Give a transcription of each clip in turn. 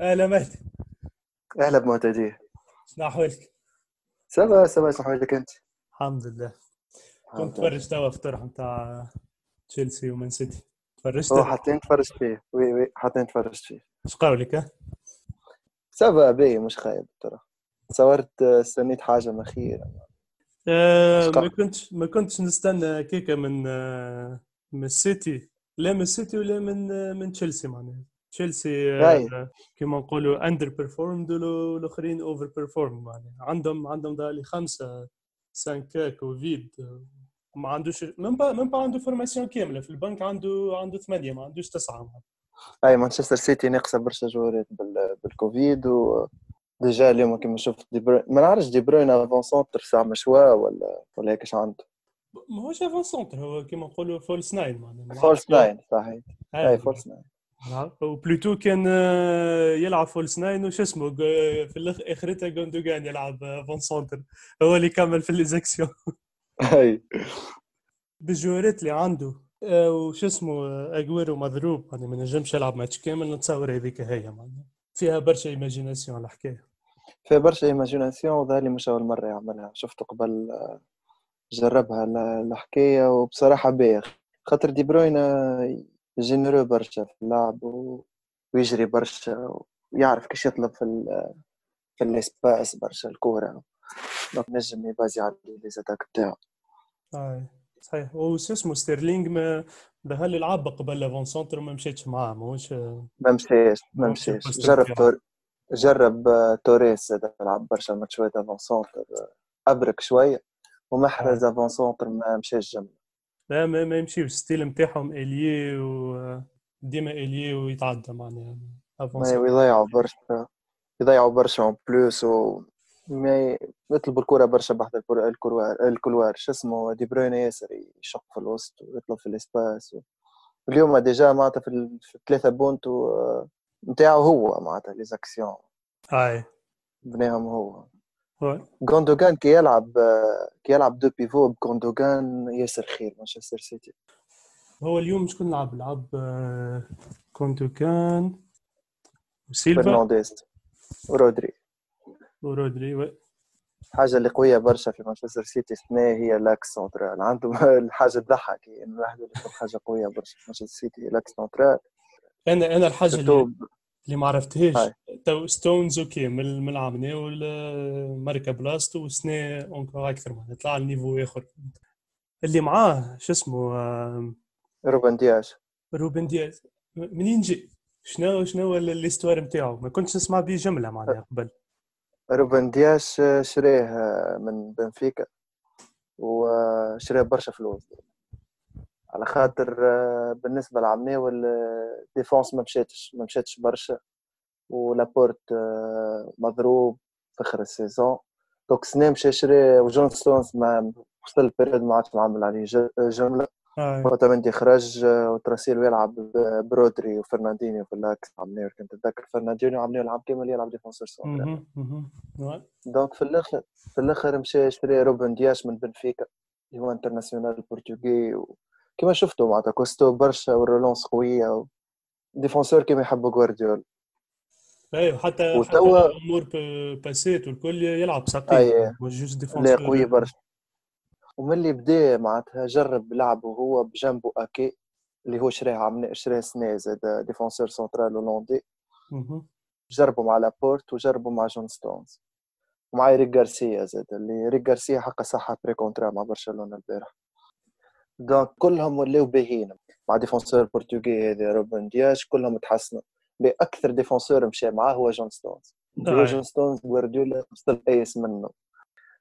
أهلا مهدي. أهلا بمعتدي شنو أحوالك؟ ça va ça va شنو حوالك أنت؟ الحمد لله. كنت الحمد لله. تفرج توا في الطرح نتاع تشيلسي ومان سيتي. تفرجت؟ هو حتى تفرجت فيه. oui oui حتى تفرجت فيه. إيش قالوا لك؟ ها؟ ça va باهي مش خايب ترى. تصورت آه، استنيت حاجة من خير آه، إيش ما؟ كنتش ما كنتش نستنى كيكة من آه، من السيتي. لا من السيتي ولا من آه، من تشيلسي معناها. تشيلسي آه، كما نقولوا اندر بيرفورمد والاخرين اوفر بيرفورم معناها. عندهم عندهم دالي خمسة سانكا كوفيد آه، ما عندوش من با من با عنده فورماسيون كاملة. في البنك عنده عنده ثمانية ما عندوش تسعة. هاي مانشستر سيتي ناقصة برشا جوارات بال... بالكوفيد و ديجا اليوم كما شفت دي بروين ما نعرفش دي بروين افون سونتر ساعه مشوا ولا ولا هيك اش عنده. ما هوش avant-centre هو كما نقولوا false nine معناها. false nine صحيح. هاي false nine. و plutôt كان آه، يلعب false nine وش اسمه في الأخ- آخرتها جوندوجان يلعب آه، avant-centre هو اللي كمل في les actions هاي بالجوارات اللي عنده. آه، وش اسمه آه، اجويرو مضروب. يعني ما نجمش يلعب ماتش كامل. نتصور هذيك هي فيها برشا imagination الحكاية. في برشا imagination وظهر لي مش أول مرة يعملها. شفته قبل آه، جربها ال- الحكاية وبصراحة بايخ خاطر دي بروين آه، جينيرو برشا في اللعب ويجري برشا ويعرف كيش يطلب في ال في الاسباس برشا الكورة. دونك نجم يبازي على لي زاتاك تاعو هاي صحيح. وش اسمه ستيرلينج ما ظهر لي لعب قبل فون سونتر وما مشيتش معاه؟ ماهوش ما مشاش ما البوستر جرب تور جرب آه، توريس لعب برشا ماتشات افون سونتر آه، أبرك شوية. هاي ومحرز افون سونتر ما مشاش جنب لا ما, ما يمشيوش الستيل نتاعهم اليي و ديما اليي ويتعدى معناها يضيعوا برشا يضيعوا برشا اون بلوس و ما يطلبوا الكرة برشا بحث الكروار الكلوار. شو اسمه؟ دي بروين ياسر يشق في الوسط ويطلب في الإسباس و... اليوم ديجا معناتها في, ال... في الثلاثة بونت. نتاعو هو معناتها les actions هاي بناهم هو. غوندوغان كي يلعب كي يلعب deux pivots غوندوغان ياسر خير مانشستر سيتي هو اليوم شكون لعب لعب غوندوغان وسيلفا فرنانديز ورودري ورودري و- الحاجة اللي قوية برشا في مانشستر سيتي السنة هي l'axe central عندهم الحاجة تضحك يعني الواحد حاجة قوية برشا في مانشستر سيتي l'axe central أنا أنا الحاجة اللي اللي ما عرفتهاش. تو ستونز okay من من العام ولا ماركا بلاستو وسنة encore أكثر ما طلع ل niveau آخر. اللي معاه شو اسمه آه، روبن دياش روبن دياش. منين جي شنو شنو ال histoire نتاعو ما كنتش نسمع به جملة معناها قبل. روبن دياش شريه من بنفيكا وشريه برشا فلوس. على خاطر بالنسبة لعمناول ديفونس ما مشاتش ما مشاتش برشا ولابورت مضروب في آخر السيزون دوك سنة مشى شري وجون ستونز ما وصل البريود ما عادش معمل عليه ج- جملة هاي اوتامنتي خرج وتراسيلو يلعب برودري وفرناندينيو في اللاكس عمناول كنت تتذكر فرناندينيو عمناول يلعب كامل يلعب ديفونسور. هاي. donc في الآخر في الأخر مشى شري روبن دياش من بنفيكا اللي هو international برتغالي. كما شفتوا معناتها costaud برشا و ال relance قوية و... défenseur كما يحبوا جوارديولا اي وحتى حتى وتوا امور باسيت والكل يلعب ساقين. أي. مش juste لا défenseur قوي برشا. ومن اللي بدا معناتها جرب لعبه هو بجنبه آكي اللي هو شراه عمنا شراه سنة زاد défenseur central هولندي. جربوا مع لابورت وجربوا مع جون ستونز. ومع إيريك غارسيا زاد اللي ريك غارسيا حق صحة pré-contrat مع برشلونة البارح. donc كلهم ولاو باهيين مع défenseur برتغالي هذا روبن دياش كلهم تحسنوا. بأكثر défenseur مشى معاه هو جون ستونز. هو هاي جون ستونز جوارديولا وصل ايس منه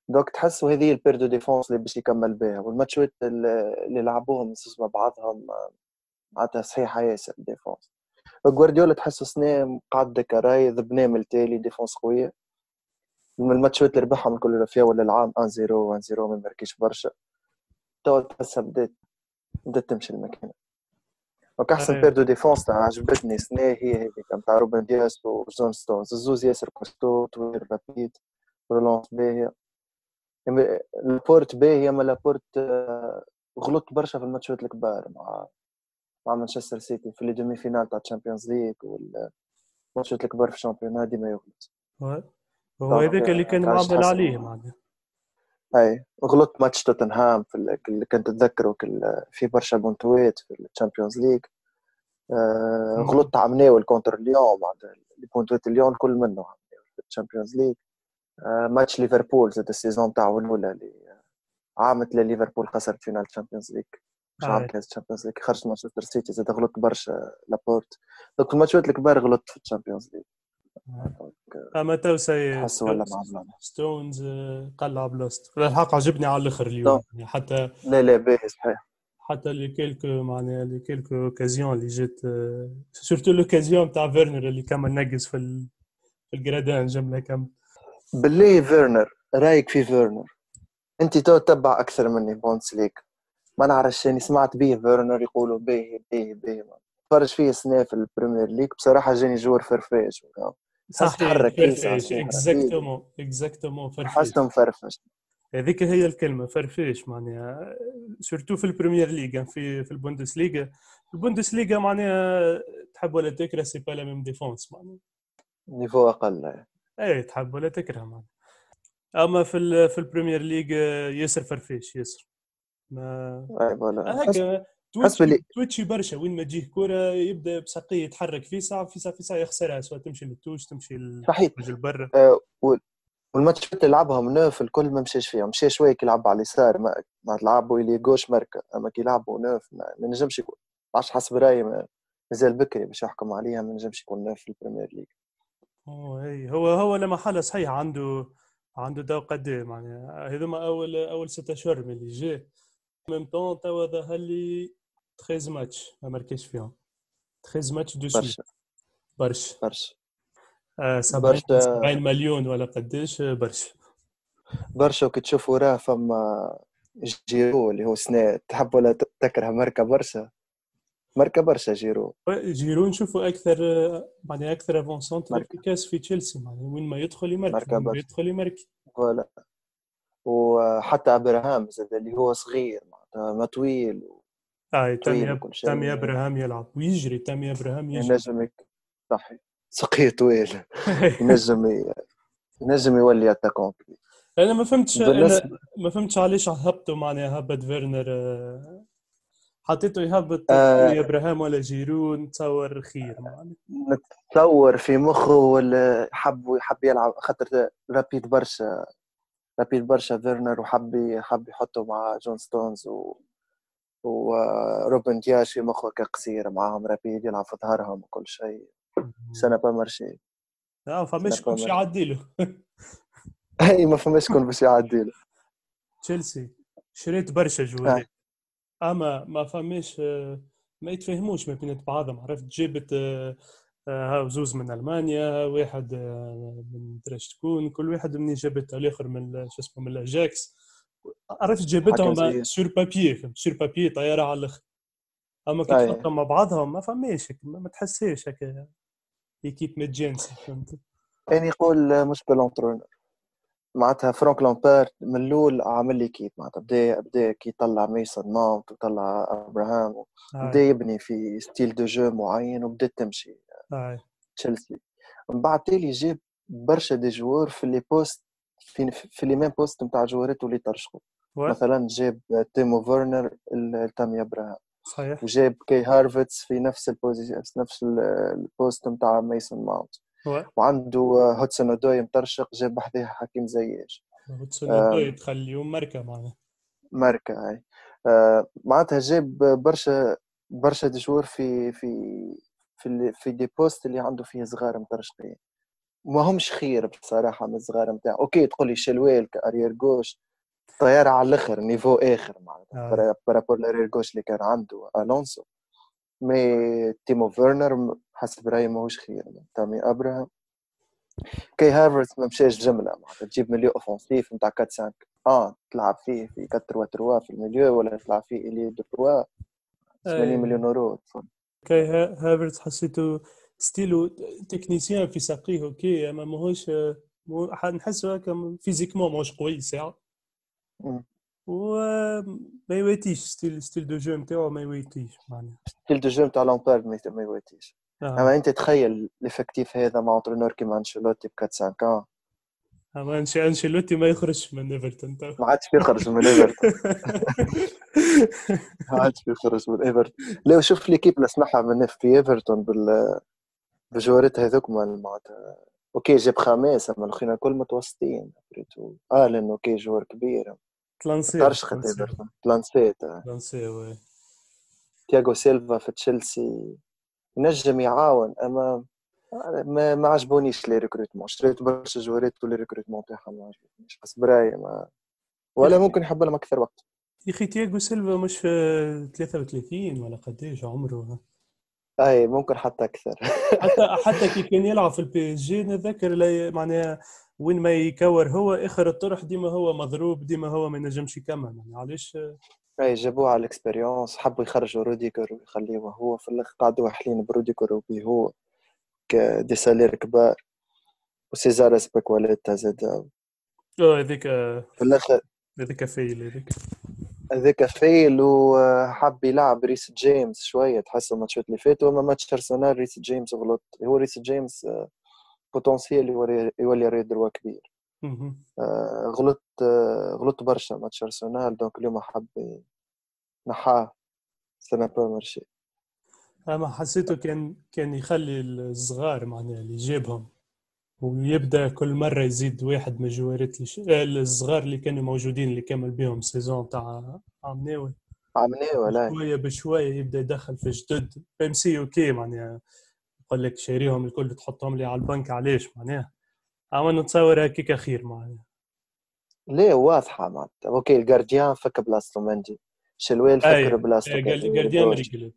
donc تحسوا هذه ال paire de défense اللي باش يكمل بها. والماتشات اللي لعبوهم مع بعضهم معناتها صحيحه ياسر défense. جوارديولا تحسوا سنة قعد دكاراي ذبناه التالي défense قوية. من الماتشات اللي ربحهم الكل فيها ولا العام 1 0 1 0 ما مركيش برشا. توا تحسها بدات بدات تمشي الماكينة donc أحسن paire de défense تاع عجبتني. سنة هي هذيك نتاع روبن دياس وجون ستونز. الزوز ياسر costaud طويل rapide relance باهية لابورت باهية أما لابورت آه، غلط برشا في الماتشات الكبار مع مع مانشستر سيتي في les demi-finales تاع تشامبيونز ليج وال الماتشات الكبار في الشامبيون ديما يغلط. هو هذاك اللي كان معمل عليه معناها. أي غلط ماتش توتنهام في اللي كنت تذكره في برشا بونتويت في الشامبيونز ليغ. آه غلطت عمناول contre ليون معناتها بونتويت ليون كل منه في الشامبيونز ليغ. آه ماتش ليفربول زاد ال saison تاعو الأولى اللي عامت ليفربول خسرت finale الشامبيونز ليغ مش عام كاس الشامبيونز ليغ خرجت مانشستر سيتي زاد غلطت برشا لابورت. donc الماتشات الكبار غلطت في الشامبيونز ليغ. اما تو سي ولا ستونز قلع بلاصتو الحق عجبني على الآخر اليوم. يعني حتى لا لا باهي صحيح. حتى les quelques معناها les quelques occasions اللي جات surtout l'occasion تاع فيرنر اللي كمل نقص في ال... في ال gradins جمله كامل بالله فيرنر رأيك في فيرنر أنت تو تتبع أكثر مني بوندس ليغ ما نعرفش يعني سمعت به فيرنر يقولوا باهي باهي باهي تفرج فيه سنه في البريمير ليج. بصراحة جاني joueur فرفاش صح تحرك exactement exactement فرفاش حسهم فرفش. هذيك هي الكلمة فرفيش معناها surtout في البريمير ليغا في في البوندس ليغا البوندس ليغا معناها تحب ولا تكره c'est pas la même défense معناها. niveau أقل اي تحب ولا تكره معناها. أما في في البريمير ليغ ياسر فرفيش ياسر. ما اي voilà هكا تويتشي, تويتشي برشا وين ما تجيه كورة يبدأ بساقيه يتحرك في ساعة في ساعه في ساعة يخسرها سواء تمشي لل touche تمشي صحيح. برا أه والماتشات اللي لعبهم neuf الكل ما مشاش فيهم مشى شوية كي على اليسار ما, ما تلعبوا ailier gauche مركه أما كي لعبوا neuf ما, ما نجمش يكون. عش حسب رأيي مازال بكري باش يحكم عليها ما نجمش يكون neuf في البريمير ليج هو هو لما حاله صحيح عنده عنده دو قد معناها هذوما اول أول ست أشهر من اللي جا même temps توا ظهر لي 13 ماتش ما مركزش فيهم 13 ماتش دو برشا برشا برشا 70 70 مليون ولا قديش برشا برشا وكي تشوف وراه فما جيرو اللي هو سنة تحب ولا تكره ماركة برشا ماركة برشا جيرو جيرو نشوفوا أكثر معناها أكثر avant-centre efficace في تشيلسي معناها وين ما يدخل يمارك وين ما يدخل يمارك voilà وحتى ابراهام زاد اللي هو صغير معناتها ما طويل. اي تامي تامي ابراهام يلعب. ويجري تامي ابراهام يجري. ينجم صحيح. سقيه طويل. ينجم ينجم يولي attaquant أنا ما فهمتش أنا ما فهمتش علاش هبطوا معناها هبط فيرنر آه، حطيته يهبط آه ابراهام ولا جيرو نتصور خير نتصور في مخه ولا حب حب يلعب خاطر rapide برشا rapide برشا فيرنر وحب حب يحطه مع جون ستونز و وروبن دياش في مخه كقصير معاهم rapide يلعب في ظهرهم وكل شيء. ça n'a pas marché آه فماش كون باش يعدي له. أي ما فماش كون باش يعدي له. تشيلسي شريت برشا جواري أما ما فماش ما يتفاهموش ما بين بعضهم عرفت؟ جبت آه، زوز من ألمانيا واحد آه، من درش تكون كل واحد منين جابت الآخر من شو اسمه من الأجاكس. عرفت جابتهم sur papier sur papier طيارة على الآخر أما كي تحطهم مع بعضهم؟ ما فماش ما تحسيش هكا ايكيب ميدجنسي فهمت؟ كان يقول مش بال entraîneur معناتها فرانك لامبير من الأول عامل l'équipe معناتها بدأ بدأ كي يطلع ميسون ماونت وطلع أبراهام بدأ يبني في style de jeu معين وبدأت تمشي. تشيلسي. من بعد تالي جاب برشا des joueurs في les postes في في les mêmes postes نتاع جوارات اللي ترشقوا مثلا جاب تيمو فيرنر تامي ابراهام صحيح. وجاب كي هارفتس في نفس ال position نفس ال poste نتاع ميسون ماونت. وعنده هودسون أودوي مترشق جاب بحذاه حكيم زياش. هودسون أودوي تخليهم ماركه معناها ماركه هاي آه معناتها جاب برشا برشا des joueurs في في في في des postes اللي عنده فيه صغار مترشقين ما همش خير بصراحة من الصغار نتاعو OK تقول لي شيلويل ك arrière gauche طيارة على الآخر niveau آخر معناتها. آه. par rapport l'arrière gauche اللي كان عنده ألونسو. mais تيمو فيرنر حسب رأيي ماهوش خير. تامي أبراهام. كي هافرز ما مشاش جملة معناتها. تجيب milieu offensif نتاع 4 5 آه تلعب فيه في 4 3 3 في ال milieu ولا تلعب فيه ailier du 3 80 مليون اورو كي هافرز حسيته style و technicien في ساقيه OK أما ماهوش نحسه هكا physiquement ماهوش قوي ساعة. وما يواتيش style style de jeu نتاعو ما يواتيش معناها. style de jeu نتاع لامبارد ما يواتيش آه. أما أنت تخيل ال effectif هذا مع entraîneur كيما أنشيلوتي ب 4 5 أما انشي أنشيلوتي ما يخرجش من إيفرتون تو ما عادش بيخرج من إيفرتون. ما عادش بيخرج من إيفرتون. لا شوف l'équipe اللي سمعها من في ايفرتون بال بجوارات هذوك معناتها. OK جاب خماسة اما الاخرين الكل متوسطين آه لأنه OK جوار كبير. تلانسي ايفرتون تلانسيت. آه. تلانسي oui. تياغو سيلفا في تشيلسي. نجم يعاون أما ما ما عجبونيش les recrutements. شريت برشا جوارات و les recrutements تاعهم ما عجبونيش حسب رايي ما ولا ممكن يحب لهم أكثر وقت. يا أخي تياغو سيلفا مش في 33 ولا قديش عمره. أي ممكن حتى أكثر. حتى حتى كي كان يلعب في ال PSG نتذكر معناها وين ما يكور هو آخر الطرح ديما هو مضروب ديما هو ما ينجمش يكمل. يعني علاش؟ أي جابوه على ال expérience حبوا يخرجوا روديغر ويخليوه هو في الآخر قعدوا واحلين بروديغر وبيه هو des salaires كبار. وسيزار أزبيليكويتا زاد آه هذيك في الآخر هذيك vieille هذيك. هذاك vieille وحب يلعب ريس جيمس شوية تحس الماتشات اللي فاتوا أما ماتش أرسنال ريس جيمس غلط. هو ريس جيمس آه، potentiel يولي arrière droit كبير. آه، غلط آه، غلط برشا ماتش أرسنال donc اليوم حب نحاه ça n'a pas marché. أما حسيته كان كان يخلي الصغار معناها اللي جابهم. ويبدأ كل مرة يزيد واحد من الجوارات. آه، الصغار اللي كانوا موجودين اللي كمل بهم سيزون تاع عام ناوي. عملناه ولا شوية بشوية يبدأ يدخل في جدد. ام سي أوكي معناها يقول لك شاريهم الكل تحطهم لي على البنك علاش؟ معناها. أما نتصور هكيك خير معناها. ليه؟ واضحة معناتها. أوكي الجارديان فك بلاصتو مندي شلويل أي، فك بلاصتو كارير جارديان جوش. ريجل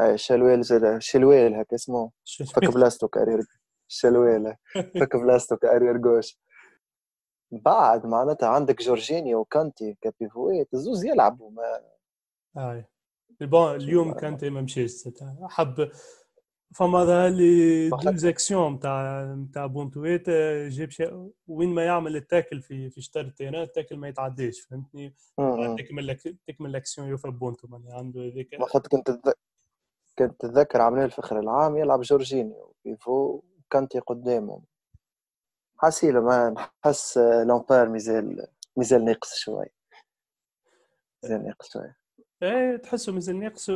أي شلويل زاد شلويل هكا اسمه. فك بلاصتو كارير. شلويل فك بلاصتو كارير جوش بعد معناتها عندك جورجينيو وكانتي كبيفويت الزوز يلعبوا ما اي بون اليوم كانت ما مشيش. حب فما اللي واحد. دوز اكسيون تاع تاع بونتويت آه، جاب شيء وين ما يعمل التاكل في في شطر التيران التاكل ما يتعداش فهمتني. تكمل لك تكمل الاكسيون يوفى بونتو معناها عنده هذيك ما خاطر كنت كنت تتذكر عمليه الفخر العام يلعب جورجينيو بيفو كانتي قدامهم. حسيلة ما نحس لامبير مازال مازال ناقص شوي. مازال ناقص شوي. إيه تحسه مازال ناقص.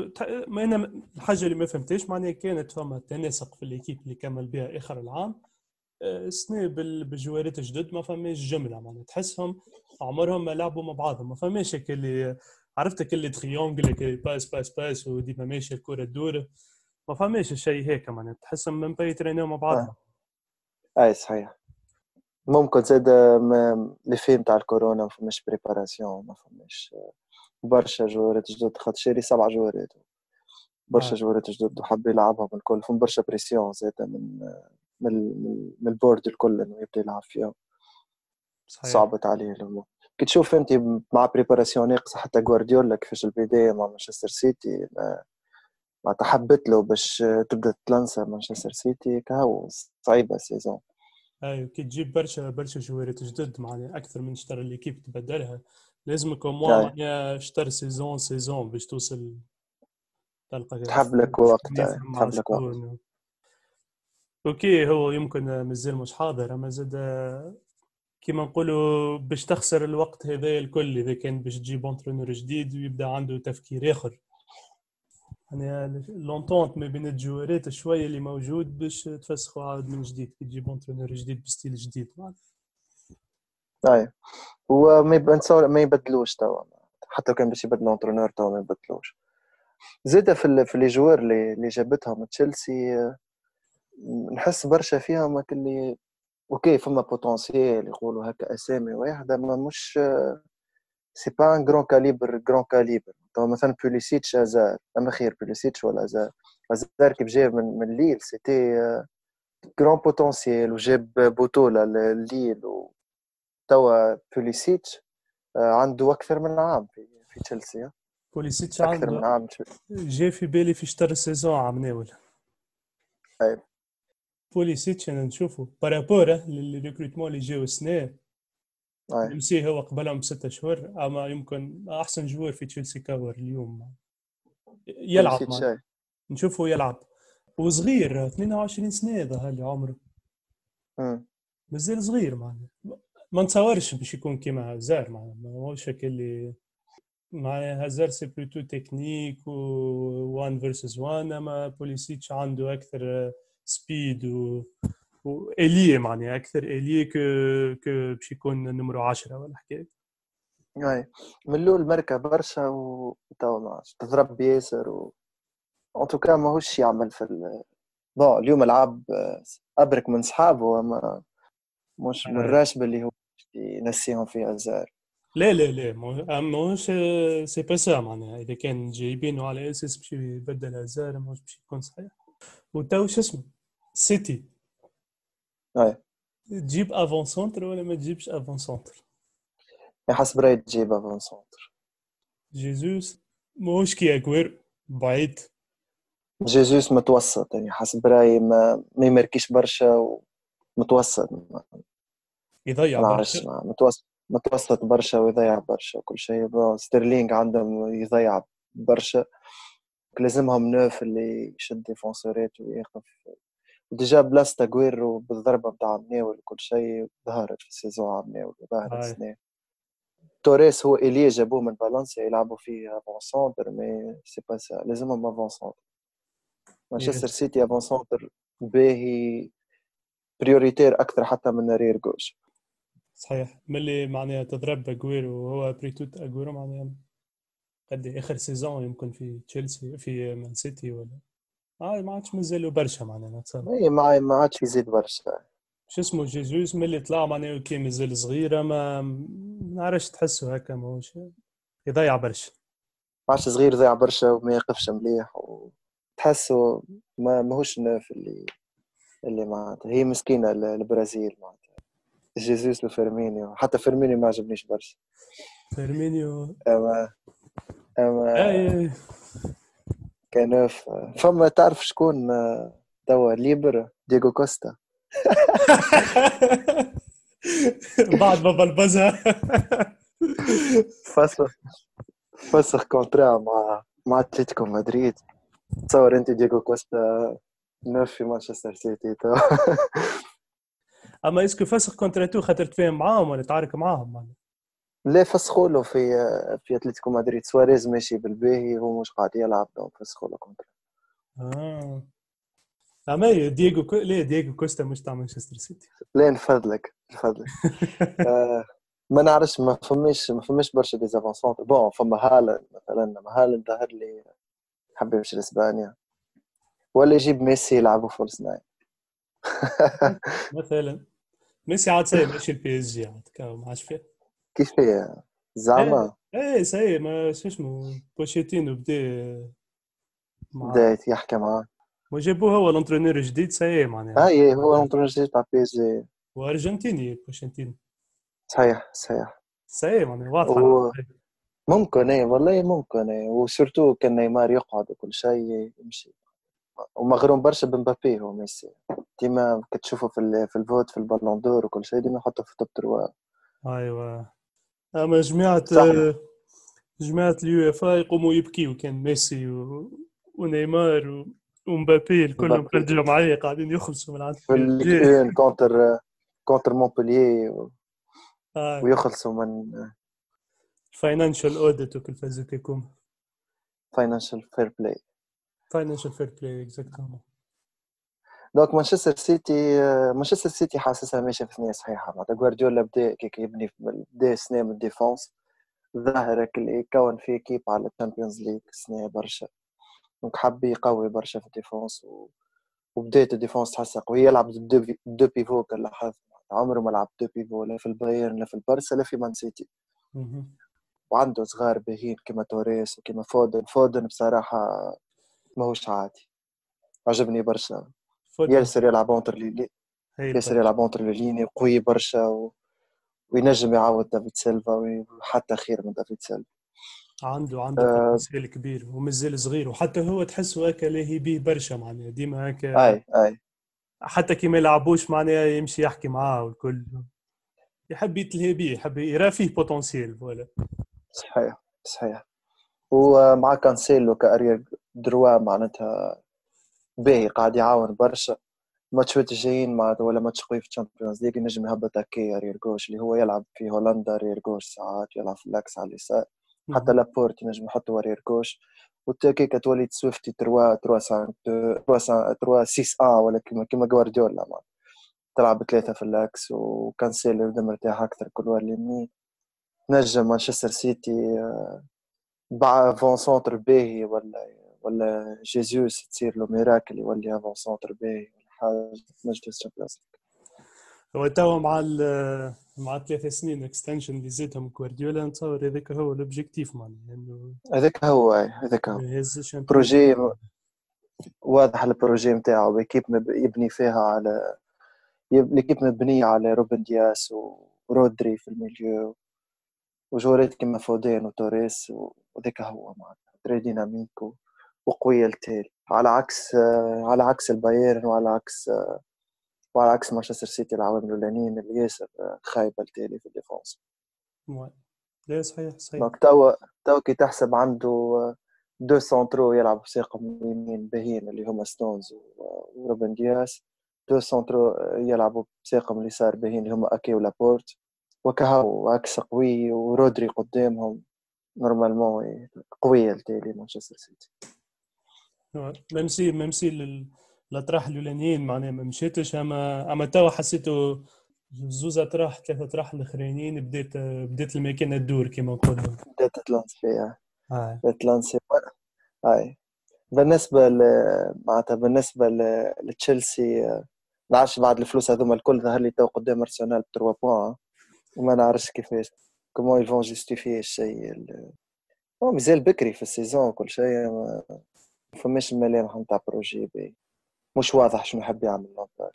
ما أنا الحاجة اللي ما فهمتهاش معناها كانت فما تناسق في الايكيب اللي كمل بها آخر العام. آه، السنة بال- بالجوارات الجدد ما فماش جملة معناها. تحسهم عمرهم ما لعبوا مع بعضهم. ما فماش اللي عرفتك اللي triangle passe passe passe وديما ماشيه الكرة تدور. ما فماش شيء هيك معناها تحسهم من بي يترينيو مع بعضهم أي صحيح. ممكن زاد ما- لي فيلم تاع الكورونا ما فماش préparation ما فماش برشا جوارات جدد خاطر شاري سبع جوارات. برشا آه. جوارات جدد وحب يلعبهم الكل فهم برشا pression زاد من من من- ال board الكل إنه يبدأ يلعب فيهم. صعبت عليه الأمور. كي تشوف أنت مع préparation ناقصة حتى جوارديولا كيفاش البداية مع مانشستر سيتي ما ما تحبت له باش تبدا تلانسا مانشستر سيتي كهو صعيبة ال saison أيوه كي تجيب برشا برشا جوارات جدد معناها أكثر من شطر l'équipe تبدلها لازمك. معناها شطر saison saison باش توصل تلقى تحب لك وقت، تحب لك وقت. شكون. OK هو يمكن مازال مش حاضر أما زاد كيما نقولوا باش تخسر الوقت هذا الكل إذا كان باش تجيب entraîneur جديد ويبدا عنده تفكير آخر يعني l'entente ما بين الجوارات شوية اللي موجود باش تفسخوا عاد من جديد كي تجيب entraîneur جديد ب style جديد. اي وما يب- نتصور ما يبدلوش توا. حتى كان باش يبدلوا entraîneur توا ما يبدلوش. زاد في في les joueurs اللي جابتهم تشيلسي نحس برشا فيهم اللي OK فما potentiel يقولوا هكا أسامي واحدة ما مش c'est pas un grand calibre grand calibre تو مثلا بوليسيتش أزار. أما خير بوليسيتش ولا أزار. أزار كيف جاب من من ليل c'était grand potentiel وجاب بطولة لليل و توا بوليسيتش آه، عنده أكثر من عام في في تشيلسي آه. بوليسيتش أكثر من عام جا في بالي في شطر ال saison عام ناول. بوليسيتش أنا نشوفه. par rapport لل recrutement اللي جاو السنة أي. mais c'est هو قبلهم بستة شهور أما يمكن أحسن joueur في تشيلسي كاور اليوم يلعب معنا. نشوفه يلعب وصغير 22 سنة هذا اللي عمره. مازال صغير معناها ما نتصورش باش يكون كيما هازار معناها ما هوش هكا اللي معناها هازار c'est plutôt technique و 1 versus 1 أما بوليسيتش عنده أكثر speed و و ailier معناها أكثر ailier كو كو باش يكون نمرو 10 ولا حكاية. اي من الأول مركه برشا و توا ما تضرب ياسر و en tout cas ماهوش يعمل في ال... bon اليوم لعب أبرك من صحابه أما مش من أي. الراشب اللي هو ينسيهم في ازار لا لا لا مو- ماهوش c'est pas ça معناها. إذا كان جايبينه على أساس باش يبدل هازار ماهوش باش يكون صحيح. وتو شو اسمه؟ سيتي تجيب avant-centre ولا ما تجيبش avant-centre حسب رايي تجيب avant-centre جيزوس ماهوش كي أغويرو بعيد جيزوس متوسط يعني حسب رايي ما, ما يمركيش برشا ومتوسط ما يضيع برشا ما- متوسط متوسط برشا ويضيع برشا وكل شيء. ستيرلينغ عندهم يضيع برشا. لازمهم neuf اللي يشد défenseur ات وياخذ déjà بلاصة أغويرو بالضربة نتاع مناول وكل شيء ظهرت في ال saison على مناول ظهرت هاي. السنة. توريس هو ailier جابوه من فالنسيا يلعبوا فيه avant-centre mais c'est pas ça لازمهم avant-centre مانشستر. سيتي avant-centre باهي prioritaire أكثر حتى من arrière gauche صحيح. ملي معناها تضرب اجويرو وهو بريتوت اجويرو معناها قد إيه آخر saison يمكن في تشيلسي في مان سيتي ولا؟ آه ما عادش مازالوا برشا معناها اي ما ما عادش يزيد برشا. شو اسمه جيزوس ملي طلع معناها كان مازال صغير ما ما نعرفش تحسه هكا ماهوش يضيع برشا. ما عادش صغير ضيع برشا وما يقفش مليح وتحسه ما ماهوش neuf اللي اللي معناتها. هي مسكينة ال- البرازيل معناتها. جيزوس وفيرمينيو. حتى فيرمينيو ما عجبنيش برشا. فيرمينيو. اما اما اي ك neuf فما تعرف شكون توا libre دييغو كوستا. بعد ما بلبزها. فسخ فسخ contrat مع مع أتلتيكو مدريد. تصور أنت دييغو كوستا neuf في مانشستر سيتي أما إسكو فسخ contrat و خاطر تفاهم معاهم ولا تعارك معاهم؟ معناها لا فسخوا له في في أتلتيكو مدريد؟ سواريز ماشي بالباهي هو مش قاعد يلعب donc فسخوا له contrat. آه. أما دييغو كو... لا دييغو كوستا مش تاع مانشستر سيتي؟ لا نفضلك؟ نفضلك. آه، ما نعرفش ما فماش ما فماش برشا des avant-centres bon فما هالاند مثلا هالاند ظهر لي حب يمشي لإسبانيا. ولا يجيب ميسي يلعبوا false nine مثلا. ميسي عاد ساي ماشي البي إس جي عاد ما عادش فيها كيف هي زعما إيه ساي ما شو اسمه بوشيتينو بدا بدايت يحكي معاه ما جابوه هو ال entraîneur الجديد ساي معناها هاي هو ال entraîneur الجديد تاع بي اس جي وارجنتيني بوشيتينو صحيح صحيح ساي معناها واضحه هو- ممكن إيه والله ممكن إيه و surtout كان نيمار يقعد وكل شيء يمشي ومغروم برشا بمبابي هو ميسي ديما كتشوفه في ال- في الفوت في البالون دور وكل شيء ديما يحطه في توب تروا أيوه اما جماعة. جماعة اليو اف اي يقوموا يبكيو كان ميسي و... ونيمار و... ومبابي كلهم. في الجمعيه قاعدين يخلصوا من عند في كونتر كونتر مونبوليي ويخلصوا من فاينانشال اوديت وكل فازو كيكم financial fair play financial fair play exactement donc مانشستر سيتي مانشستر سيتي حاسسها ماشيه في ثنيه صحيحه معناتها جوارديولا بدا كيك يبني بدا سنه من ال défense ظاهر يكون فيه كيب على الشامبيونز ليغ سنه برشا donc حب يقوي برشا في ال défense و... وبداية ال défense تحسها قوية يلعب deux, في- pivots كل لاحظت عمره ما لعب deux pivots لا في البايرن لا في البارسا لا في مان سيتي وعنده صغار باهين كيما توريس وكيما فودن. فودن بصراحة ماهوش عادي. عجبني برشا ياسر يلعب entre les ياسر يلعب entre les lignes وقوي برشا و... وينجم يعوض دافيد سيلفا وحتى خير من دافيد سيلفا. عنده عنده آه. potentiel كبير ومازال صغير وحتى هو تحسه هكا لاهي بيه برشا معناها. ديما هكا اي أي. حتى كي ما يلعبوش معناها يمشي يحكي معاه والكل. يحب يتلهي بيه يحب يرى فيه potentiel voilà. صحيح صحيح. ومع كانسيلو ك arrière droit معناتها باهي قاعد يعاون برشا. ماتشات الجايين مع ولا ماتش قوي في ال Champions League ينجم يهبط هكايا arrière gauche اللي هو يلعب في هولندا arrière gauche ساعات يلعب في l'axe على اليسار. حتى لابورت ينجم يحطوا arrière gauche. وتاكتيكا تولي سويفتي 3 3 5 3 6 1 ولا كيما كيما جوارديولا تلعب ثلاثة في l'axe وكانسيلو يبدأ مرتاح أكثر كل اليمين نجم مانشستر سيتي ب avant-centre باهي ولا ولا جيزوس تصير له miracle يولي avant-centre باهي ولا حاجة نجم Champions هو توا مع مع ثلاث سنين extension اللي زادهم جوارديولا نتصور هذاك هو ال objectif معناها هذاك هو هذاك هو. projet واضح ال projet نتاعو ب équipe يبني فيها على l'équipe مبنية على روبن دياس ورودري في ال milieu وجوارات كيما فودين وتوريس وذاك هو معناتها très dynamique وقوية التالي. على عكس على عكس البايرن وعلى عكس وعلى عكس مانشستر سيتي العوامل الاولانيين اللي ياسر خايبه التالي في ال défense. لا صحيح صحيح. donc توا توا كي تحسب عنده deux centraux يلعب بساقم اليمين باهين اللي هما ستونز وروبن دياس deux centraux يلعبوا بساقم اليسار باهين اللي هما أكي ولابورت. وكهو عكس قوي ورودري قدامهم normalement قوية التالي مانشستر سيتي. même si même si الاطراح الأولانيين معناها ما مشيتش اما أما توا حسيته زوز اطراح ثلاثة اطراح الأخرانيين بدات بدات الماكينة تدور كما نقولوا بدات ت lance فيها بدات ت lance هاي بالنسبة ل معناتها بالنسبة لتشيلسي نعرفش بعد الفلوس هذوما الكل ظهر لي تو قدام أرسنال ب 3 points وما نعرفش كيفاش comment ils vont justifier الشيء مازال بكري في ال saison كل شيء ما فماش الملامح نتاع projet بي مش واضح شنو يحب يعمل لامبارد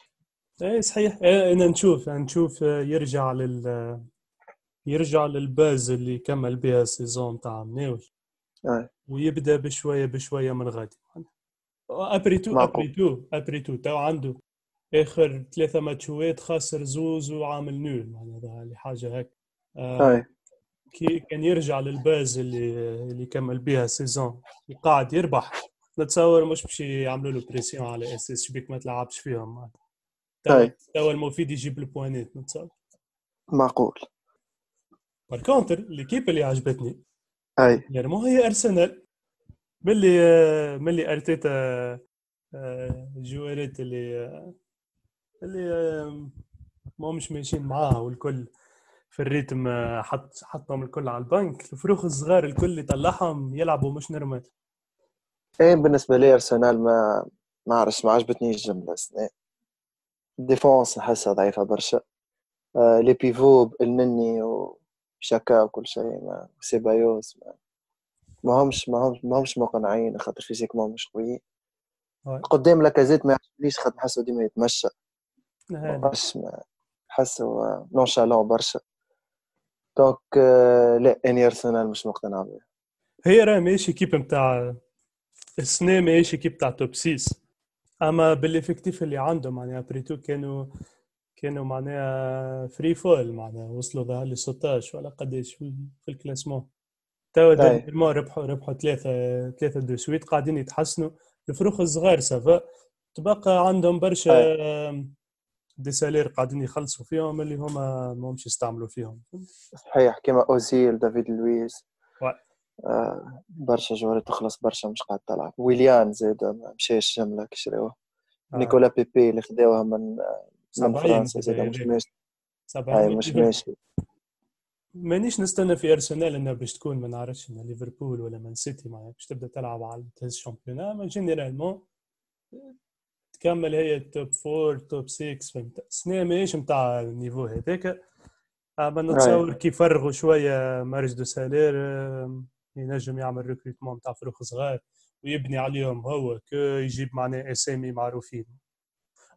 اي صحيح. إيه أنا نشوف نشوف يرجع لل يرجع لل base اللي كمل بها ال saison تاع من أول ويبدأ بشويه بشوية من غادي. après tout après tout après tout تو عنده آخر ثلاثة ماتشوات خاسر زوز وعامل nul. معناها اللي حاجة هيك آه كي كان يرجع لل base اللي اللي كمل بها ال saison. وقاعد يربح. نتصور مش باش يعملوا له pression على أساس شبيك ما تلعبش فيهم. توا المفيد يجيب البوانات نتصور. معقول. par contre l'équipe اللي عجبتني أي. يعني مو هي ارسنال ملي ملي ارتيتا آه، جوارات اللي اللي ما مش ماشيين معاها والكل في ال rythme حط حطهم الكل على البنك. الفروخ الصغار الكل اللي طلعهم يلعبوا مش نورمال إيه بالنسبة لي أرسنال ما ما عرفش ما عجبتنيش الجملة. السنة défense نحسها ضعيفة برشا. آه les pivots النني وشاكا وكل شيء ما سيبايوس ما ما همش ما همش ما همش مقنعين خاطر ما مش قويين. قدام لاكازيت ما يعجبنيش خاطر نحسه ديما يتمشى. برشا نحسه nonchalant برشا. donc آه، لا أني أرسنال مش مقتنع بها هي راه ماشي équipe نتاع السنة ماشي équipe تاع top 6 أما بال effectif اللي عندهم معناها après tout كانوا كانوا معناها فري فول معناها وصلوا ظهر لي 16 ولا قداش في ال classement توا dernièrement ربحوا ربحوا ثلاثة ثلاثة de suite قاعدين يتحسنوا. الفروخ الصغار ça va. تبقى عندهم برشا des salaires قاعدين يخلصوا فيهم اللي هما ما همش يستعملوا فيهم. صحيح كيما أوزيل دافيد لويس. برشا جواري تخلص برشا مش قاعد تلعب. ويليان زاد ما مشاش جمله كي شراوه آه. نيكولا بيبي اللي خداوها من من فرنسا زاد مش ماشي هاي مش ماشي مانيش نستنى في أرسنال إنها باش تكون ما نعرفش ليفربول ولا مان سيتي باش تبدأ تلعب على تهز ال champion ما généralement تكمل هي ال top four top 6 فهمت. السنة ماهيش نتاع ال niveau هذاك. أما نتصور كي يفرغوا شوية marge de salaires ينجم يعمل recrutement نتاع فروخ صغار ويبني عليهم هو كو يجيب معناه اسامي معروفين.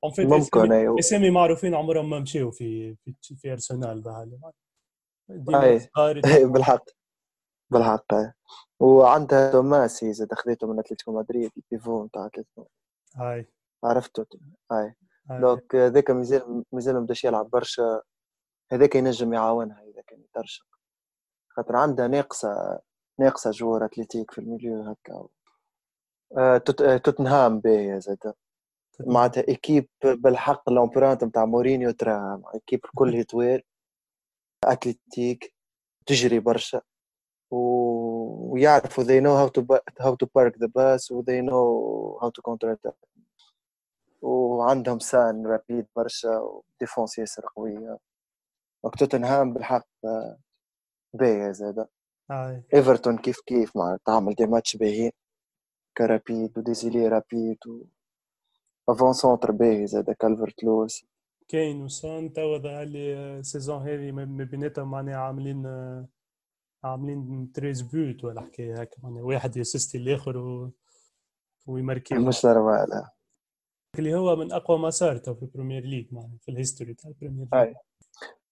en fait ممكن أيوه. اسامي معروفين عمرهم ما مشيو في في, في ارسنال أي. بالحق. بالحق وعندها توماسي زاد خذيته من أتلتيكو مدريد ال pivot نتاع أتلتيكو. هاي عرفته هاي donc هذاك مازال مازال ما بداش يلعب برشا هذاك ينجم يعاونها إذا كان يترشق. خاطر عندها ناقصة ناقصة جوار athlétique في ال milieu هكا. آه، آه، توتنهام باهية زاد معناتها équipe بالحق l'empreinte نتاع مورينيو تراها équipe كلها طويل athlétique تجري برشا. و- ويعرفوا they know how to how to park the bus و they know how to counter attack وعندهم سان rapide برشا و défense ياسر قوية. donc توتنهام بالحق آه، باهية زاد هاي إيفرتون كيف كيف مع تعمل des matchs باهيين كرابيد و des ailiers rapides و avant-centre باهي زاد كالفرت لويس. كاين وسان توا ظهر لي ال saison هذه ما بيناتهم معناها عاملين آه، عاملين treize buts ولا حكاية هكا معناها. واحد يسستي الآخر و... ويماركي مش normal لا. اللي هو من أقوى مسار تو في البريمير ليج معناها في ال history تاع البريمير ليج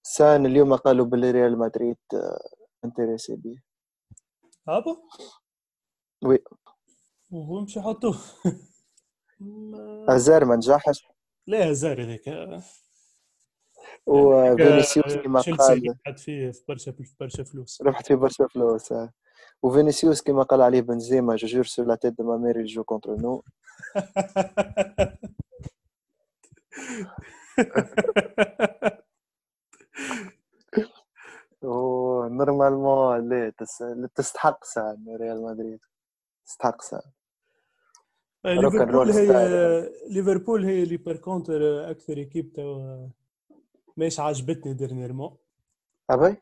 سان اليوم قالوا باللي ريال مدريد intéressé بيه ah bah oui. وهو مش يحطوه ما- ازار ما نجحش. لا هزار هذاك وفينيسيوس كما تشيلسي قال. قعد فيه في برشا في برشا فلوس. ربحت في برشا فلوس آه. وفينيسيوس كما قال عليه بنزيما je jure sur la tête de ma mère joue contre nous و normalement لا تس- تستحق سان ريال مدريد؟ تستحق سان ليفربول رول هي ستايل. ليفربول هي اللي par contre أكثر équipe توا مش عجبتني dernièrement أبي؟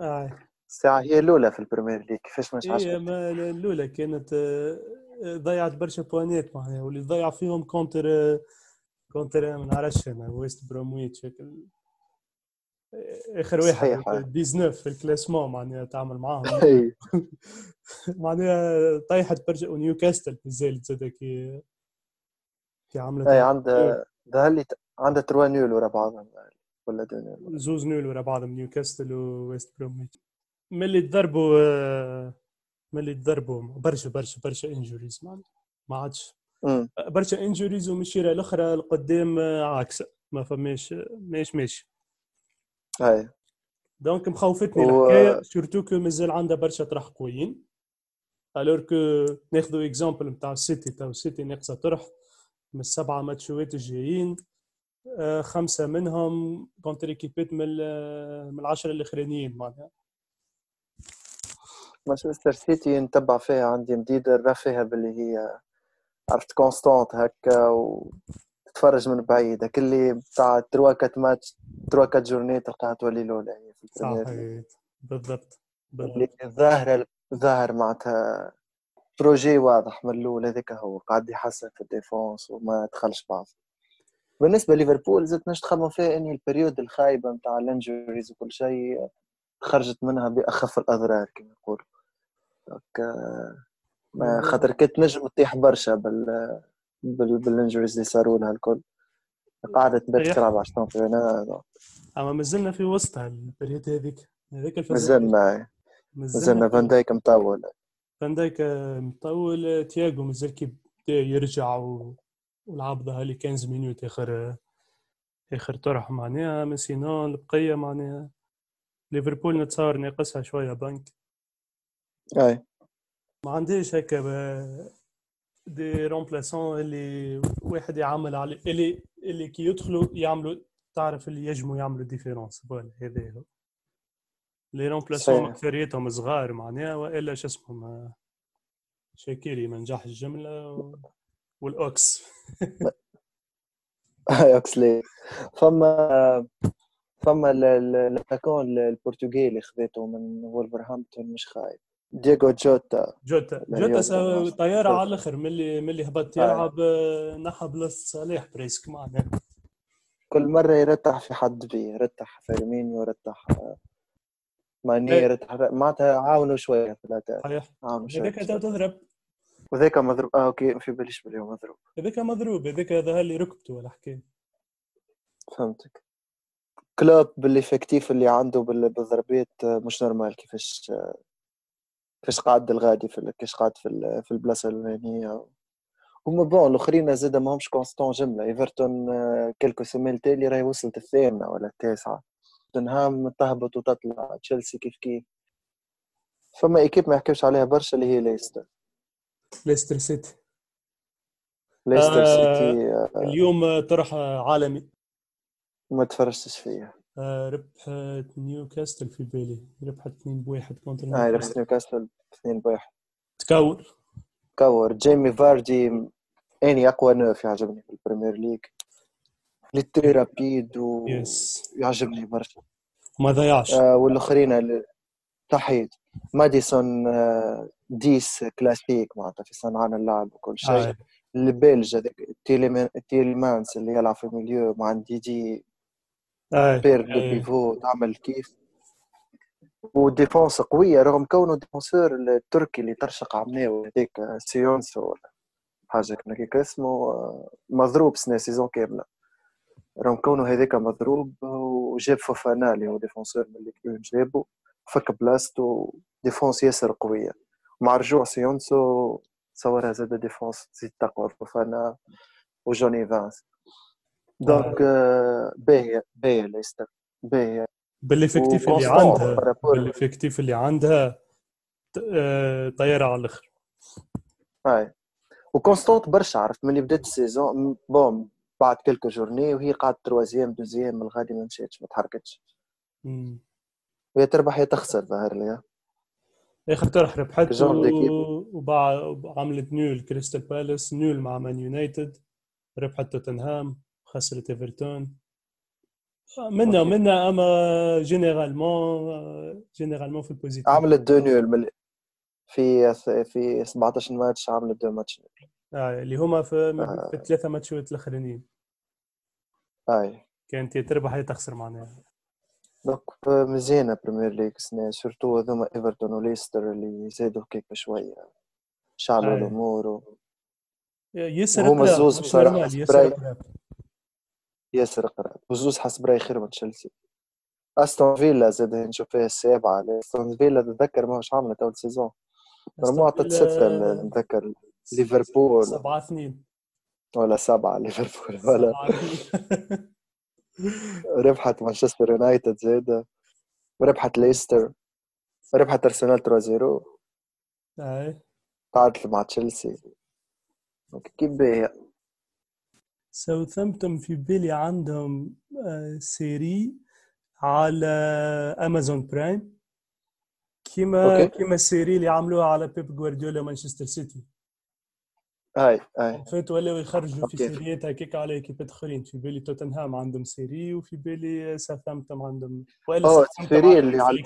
آه. الساعة هي الأولى في البريمير ليج كيفاش مش هي عجبك ما الأولى كانت آه، ضيعت برشا بوانات معناها واللي ضيع فيهم contre آه، contre ما نعرفش أنا ويست برومويتش هيك. آخر واحد صحيح. 19 في ال classement معناها تعمل معاهم. معناها طيحت برشا ونيوكاسل نزلت زاد كي كي عملت أي عندها ظهر لي عندها trois nuls ورا بعضهم ولا deux nuls زوز nuls ورا بعضهم نيوكاسل وويست بروميتش. ملي تضربوا آه، ملي تضربوا برشا برشا برشا injuries ما عادش. برشا injuries ومشيره الأخرى القدام آه، عكسه ما فماش ماش ماشي. اي donc مخوفتني و- الحكاية surtout que مازال عندها برشا طرح قويين. Alors que ناخذوا exemple نتاع السيتي تاع السيتي ناقصة طرح. من السبعه ماتشوات الجايين آه، خمسة منهم contre ايكيبيت من ال- من العشرة الأخرانيين معناها. مانشستر سيتي نتبع فيها عندي مديدة نرى فيها باللي هي عرفت constante هكا وتتفرج من بعيد. هاك اللي بتاع trois quatre matchs trois quatre journées تلقاها تولي الأولى هي في البريمير بالضبط. بالضبط. ظاهرة ظاهر معناتها projet واضح من الأول هذاك هو قاعد يحسن في ال défense وما دخلش بعض. بالنسبة ليفربول زدت نش تخمم فيها اني ال période الخايبة نتاع ال injuries وكل شيء خرجت منها بأخف الأضرار كما يقولوا. آه، خاطر كنت نجم تطيح برشا بال بال injuries اللي صاروا لها الكل. قعدت صحيح. تلعب على الشامبيونات أما مازلنا في وسطها ال période هذيك. هذيك الفزاعة. مازلنا مازلنا فان دايك مطول. فان دايك مطول. تياغو مازال كي يرجع و... ولعب ظهر لي 15 minutes آخر آخر طرح معناها. من sinon البقية معناها. ليفربول نتصور ناقصها شوية بنك أي. ما عنديش هكا des remplaçants اللي واحد يعمل على اللي اللي كي يدخلوا يعملوا تعرف اللي يجموا يعملوا différence voilà هذا هو. les remplaçants. اكثريتهم صغار معناها وإلا شو اسمهم؟ شاكيري ما نجح الجملة و... والأوكس. اكسلي فما فما ال- ال attaquant البرتغالي خذيته من وولفرهامبتون مش خايب. دييغو جوتا. جوتا. لا، جوتا. طيارة على الأخر ملي ملي هبط. يلعب آه، نحى بلاصه صالح presque معناها كل مرة يرتح في حد بيه يرتح فيرمينيو يرتح آه، ماني إيه. يرتح معناتها عاونوا شوية في صحيح. عاونوا شوية هذاك تضرب وذاك مضروب. آه ok في باليش هو مضروب. هذاك مضروب هذاك ظهر لي ركبته ولا حكايه فهمتك. كلوب بال effectif اللي عنده بال- بالضربات آه، مش normal كيفاش آه، كيفاش قاعد الغادي في كيفاش قاعد في ال- في البلاصة الفلانيه هما bon الأخرين زاد ماهمش constants جملة. إيفرتون آه، quelques semaines تالي راهي وصلت الثامنة ولا التاسعة. توتنهام تهبط وتطلع. تشيلسي كيف كيف. فما équipe ما يحكيوش عليها برشا اللي هي ليستر. ليستر سيتي. ليستر آه، سيتي آه، اليوم طرح عالمي. ما تفرجتش فيه آه، ربحت نيوكاسل في بالي. ربحت 2 بواحد contre نيوكاسل. لبس نيوكاسل. 2 بواحد تكور كور جيمي فاردي أني أقوى نوف يعجبني في البريمير ليج. ليتري رابيد يس ويعجبني برشا ما ضيعش آه والآخرين تحيد ماديسون آه ديس كلاسيك معناتها في صنعان اللعب وكل شيء. آه. البلج هذاك تيليمان- تيلمانس اللي يلعب في الميليو مع دي دي آه. بير دو آه. بيفو تعمل كيف. و défense قوية رغم كونه défenseur التركي اللي ترشق عمناو هذيك آه، سيونسو ولا حاجة كنا كيك اسمه آه، مضروب سنة saison كاملة. رغم كونه هذاك مضروب وجاب فوفانا اللي هو défenseur من اللي جابه فك بلاصتو défense ياسر قوية. مع رجوع سيونسو تصورها زاد défense تزيد تقوى فوفانا وجوني إيفانس. donc آه، باهية باهية ليستر باهية. بال effectif اللي عندها. بال effectif اللي عندها آه، طيارة على الآخر هاي و constante برشا عرفت ملي بدات ال saison م- bon بعد quelques journées وهي قاعدة troisième deuxième من الغادي ما مشاتش ما تحركتش. وهي تربح هي تخسر ظاهر لي اخر طرح ربحت جون ديكيب. وبعد عملت nul كريستال بالاس nul مع مان يونايتد ربحت توتنهام خسرت إيفرتون منا. منا أما généralement généralement في ال positif. عملت deux nuls من في في 17 ماتش عملت دو ماتش. nul آه اللي هما في, آه. في الثلاثه ماتشات الأخرانيين. هاي كانت تربح يا تخسر معناها donc مزيانة بريمير ليغ السنة surtout هذوما إيفرتون وليستر اللي زادوا هيك بشوية. شعلوا. الأمور و- ياسر الزوز مش بصراحة. normal، ياسر. قراب. وزوز حسب رايي خير من تشيلسي أستون فيلا زاد نشوف فيها السابعة أستون فيلا تتذكر ماهوش عملت أول saison normal عطت ستة ال- نتذكر ليفربول سبعة اثنين ولا سبعة ليفربول ولا. ربحت مانشستر يونايتد زادة وربحت ليستر ربحت أرسنال 3 0 أي. تعادلت مع تشيلسي كيف باهية ساوثامبتون في بالي عندهم آه، série على أمازون برايم كيما okay. كيما ال série اللي عملوها على بيب جوارديولا مانشستر سيتي هاي هاي فات ولاو يخرجوا في. سيريات هكاك على ايكيبات اخرين في بالي توتنهام عندهم série وفي بالي ساوثامبتون عندهم ساوثامبتون ال série اللي على-.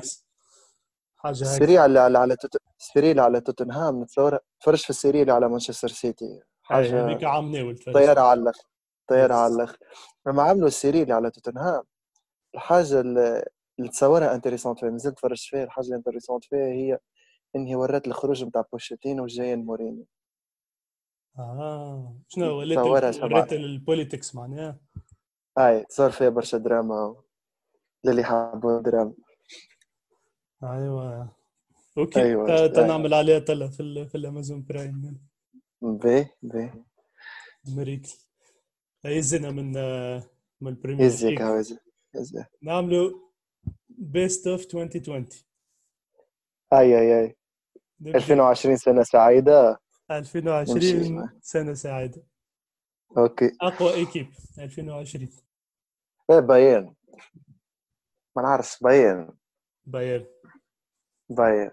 حاجة هيك ال série اللي على على. ال série اللي على توتنهام نتصور تفرج في ال série اللي على مانشستر سيتي أي، حاجة هذيك عام ناول طيارة على الآخر طيارة. على الآخر لما عملوا ال série اللي على توتنهام. الحاجة اللي تصورها intéressante فيها مازلت تفرجت فيها الحاجة اللي intéressante فيها هي ان هي ورات الخروج نتاع بوشيتينو وجايين مورينيو آه شنو. ورات ال politics معناها؟ هاي صار فيها برشا دراما للي حابوا دراما أيوه. أوكي. أيوة، تا- تا أيوة. نعمل عليها طلع في في الأمازون برايم. بي بي. أمريكي. يزنا من آه، من البريمير يزيك نعملوا بيست اوف 2020 أي أي أي. نبدأ. 2020 سنة سعيدة. 2020 نمشي. سنة سعيدة. okay. أقوى équipe. 2020 إيه باين ما نعرفش باين بايرن. باين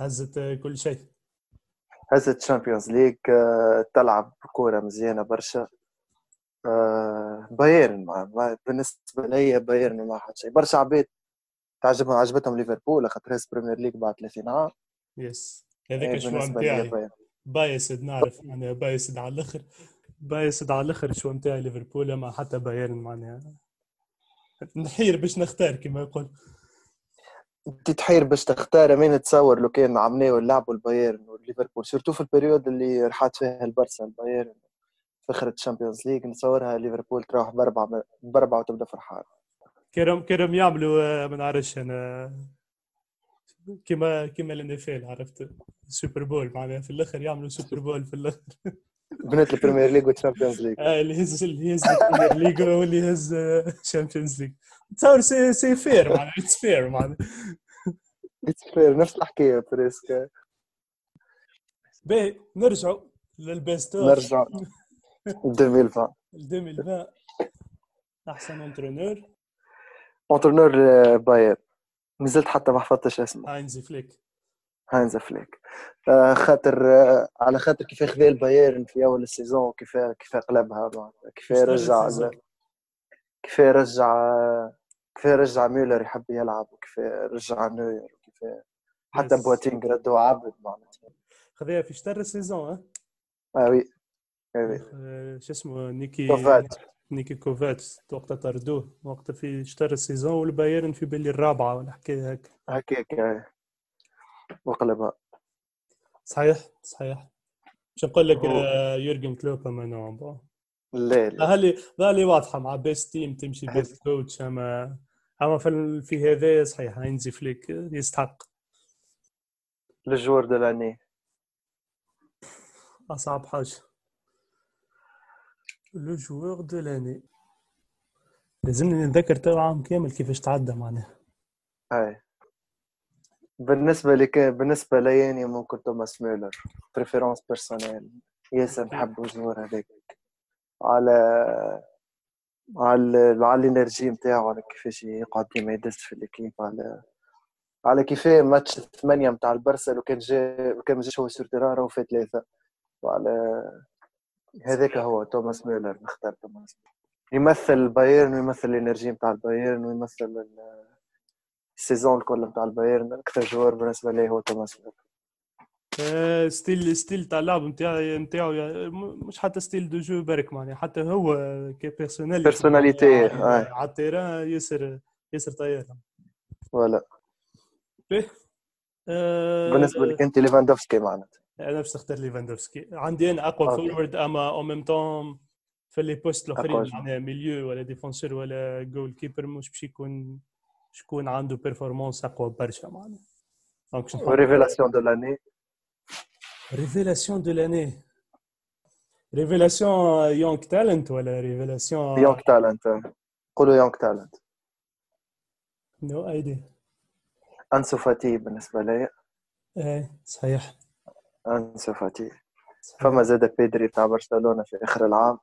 هزت آه، كل شيء. هزت تشامبيونز ليج تلعب كورة مزيانة برشا. آه، بايرن ما- بالنسبة لي بايرن ما حد شيء. برشا عباد تعجبهم عجبتهم ليفربول خاطر بريمير ليج بعد 30 عام yes هذاك شو بالنسبة لي متاعي بايرن. biased نعرف معناها biased على الآخر. biased على الآخر شو متاعي ليفربول ما حتى بايرن معناها. نحير باش نختار كما يقول. انت تحير باش تختار مين تصور لو كان عملوا لعبوا البايرن وليفربول surtout في ال période اللي رحات فيها البرسا البايرن. فخرت الشامبيونز ليج نتصورها ليفربول تروح باربعه باربعه وتبدأ فرحان. كرم كرم يعملوا آه، ما نعرفش أنا كما كما ال NFL عرفت؟ سوبر بول معناها في الآخر يعملوا سوبر بول في الآخر. بنات البريمير ليج والشامبيونز ليج آه اللي يهز اللي يهز البريمير ليج واللي يهز شامبيونز ليج تصور c'est c'est fair معناها it's fair معناها. it's fair نفس الحكاية presque. باهي نرجعوا لل best of. نرجع. 2020 2020 أحسن entraîneur entraîneur بايرن مازلت حتى ما حفظتش اسمه. هاينز فليك. هاينز فليك. آه، خاطر آه، على خاطر كيف خذا البايرن في أول ال saison كيف كيف قلبها كيف رجع كيف رجع كيف رجع ميولر يحب يلعب وكيف رجع نوير وكيف حتى بواتينغ ردوا عبد معناتها. خذاها في شطر ال saison آه oui. شو اسمه نيكو كوفاتش. نيكو كوفاتش وقتها طردوه وقتها في شطر ال saison والبايرن في بالي الرابعة ولا حكايه هيك. هكاك وقلبها صحيح صحيح. مش نقول لك آه، يورجن كلوب أما لا لا هالي هالي واضحة مع best team تمشي best coach اما أما في في هذا صحيح هاينزي فليك يستحق. ال joueur de l'année أصعب حاجة. le joueur de l'année لازمني نتذكر تو عام كامل كيفاش تعدى معناها. أي. بالنسبة لك بالنسبة لي يعني ممكن توماس ميلر. préférence personnelle ياسر نحب ال joueur هذاك. على على على ال énergie نتاعو على كيفاش يقعد ديما يدس في ال équipe على على كيفاه ماتش الثمانية نتاع البرسا لو كان جا كان ما جاش هو sûr راهو فات ثلاثة. وعلى هذاك هو توماس ميلر. نختار توماس يمثل بايرن ويمثل ال énergie نتاع البايرن ويمثل ال saison الكل نتاع البايرن. أكثر joueur بالنسبة لي هو توماس ميلر. آه، style style تاع اللعب نتاعي نتاعو مش حتى style de jeu برك معناها حتى هو ك personnalité personnalité على ال terrain ياسر ياسر طيار. به آه، بالنسبة لك أنت ليفاندوفسكي معناتها. أنا باش نختار ليفاندوفسكي. عندي أنا أقوى. forward أما au même temps في les postes الأخرين. معناها milieu ولا défenseur ولا goalkeeper مش باش يكون شكون عنده performance أقوى برشا معناها. donc révélation de l'année révélation de l'année révélation young talent ولا révélation young talent قولوا young talent نو أيدي. أنسو فاتي بالنسبة لي. إيه صحيح. انسو فاتي فما زاد بيدري تاع برشلونة في آخر العام.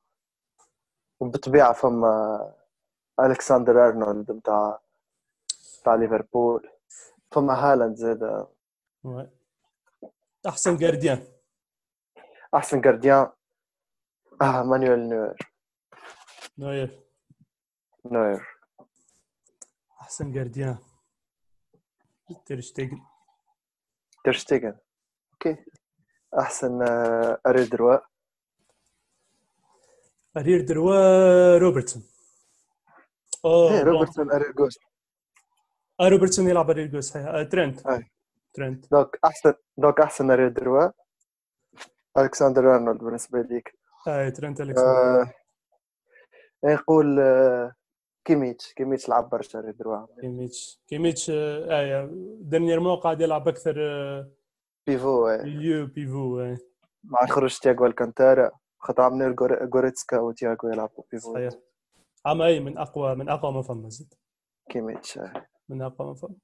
وبالطبيعة فما ألكسندر أرنولد نتاع تاع ليفربول. فما هالاند زاد. أحسن gardien أحسن gardien آه مانويل نوير. نوير. نوير. أحسن gardien تيرشتيجن ترشتيجن OK. أحسن آه، arrière droit. arrière droit روبرتسون. أوه إيه، روبرتسون اري جوست آه روبرتسون يلعب arrière gauche صحيح آه ترنت. أي. ترنت. donc أحسن donc أحسن arrière droit. ألكسندر أرنولد بالنسبة ليك. آه ترنت ألكسندر. نقول آه كيميتش. كيميتش لعب برشا arrière droit. كيميتش. كيميتش آه dernièrement قاعد يلعب أكثر آه، pivot آه، milieu pivot آه، مع خروج تياغو الكانتارا خاطر عملنا غور- غوريتسكا وتياغو يلعبوا pivot صحيح اما اي من اقوى من اقوى ما فما زاد كيميتش. من اقوى ما فما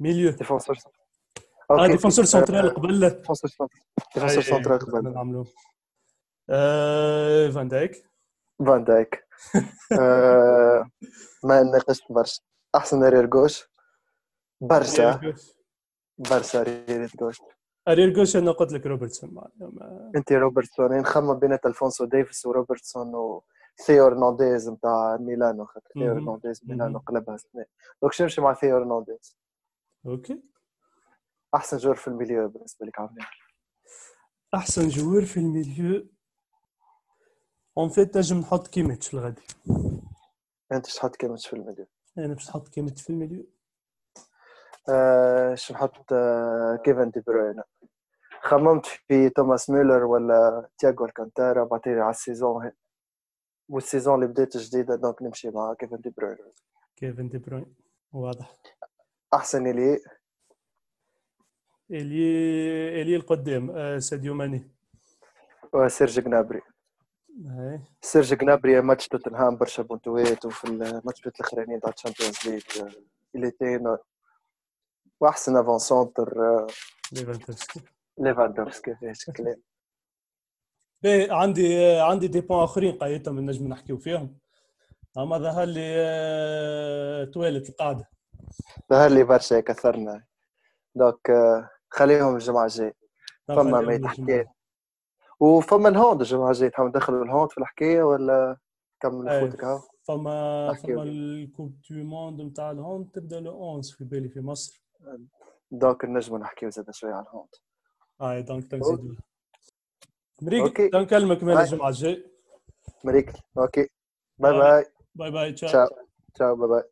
milieu défenseur آه défenseur central قبل défenseur central défenseur central قبل نعملوه آه فان دايك فان دايك ما ناقشت برشا احسن arrière gauche برشا برشا arrière gauche arrière gauche أنا قلت لك روبرتسون ما- أنت روبرتسون نخمم بين ألفونسو ديفيس وروبرتسون وثيو هرنانديز نتاع ميلانو خاطر ثيو مهم. ميلانو قلبها السنة donc شو نمشي مع ثيو هرنانديز OK. أحسن joueur في ال milieu بالنسبة لك عمري أحسن joueur في ال milieu. en fait نجم نحط كيميتش الغدي أنت شو تحط كيميتش في ال milieu؟ أنا باش نحط كيميتش في ال milieu. آه شو نحط آه كيفن دي بروين خممت في توماس ميلر ولا تياغو ألكانتارا بعطيني على ال saison. وال saison اللي بدات جديدة donc نمشي مع كيفن دي بروين كيفن دي بروين واضح. أحسن ailier ailier ailier القدام آه ساديو ماني. سيرج جنابري. سيرج جنابري ماتش توتنهام برشا بونتوات وفي الماتش الأخرانيين تاع ال Champions League اللي تين واحسن avant-centre ليفاندوفسكي. ليفاندوفسكي فيش كلام باهي عندي عندي des points آخرين قايتهم نجم نحكيو فيهم. أما ظهر لي آه، توالت القاعده ظهر لي برشا كثرنا donc آه، خليهم الجمعه الجاي. فما ما يتحكي وفما ال hand الجمعه الجايه تحب ندخلوا ال hand في الحكاية ولا كمل أيه. خوتك هاو؟ فما فما. ال coupe du monde نتاع ال hand تبدأ le 11 في بالي في مصر. donc نجموا نحكيو زاد شوية على ال hand هاي donc OK. تنزيدوا مريق OK. نكلمك من. الجمعة الجاي. مريك. OK. Bye bye. Bye. Bye ciao. Ciao bye bye.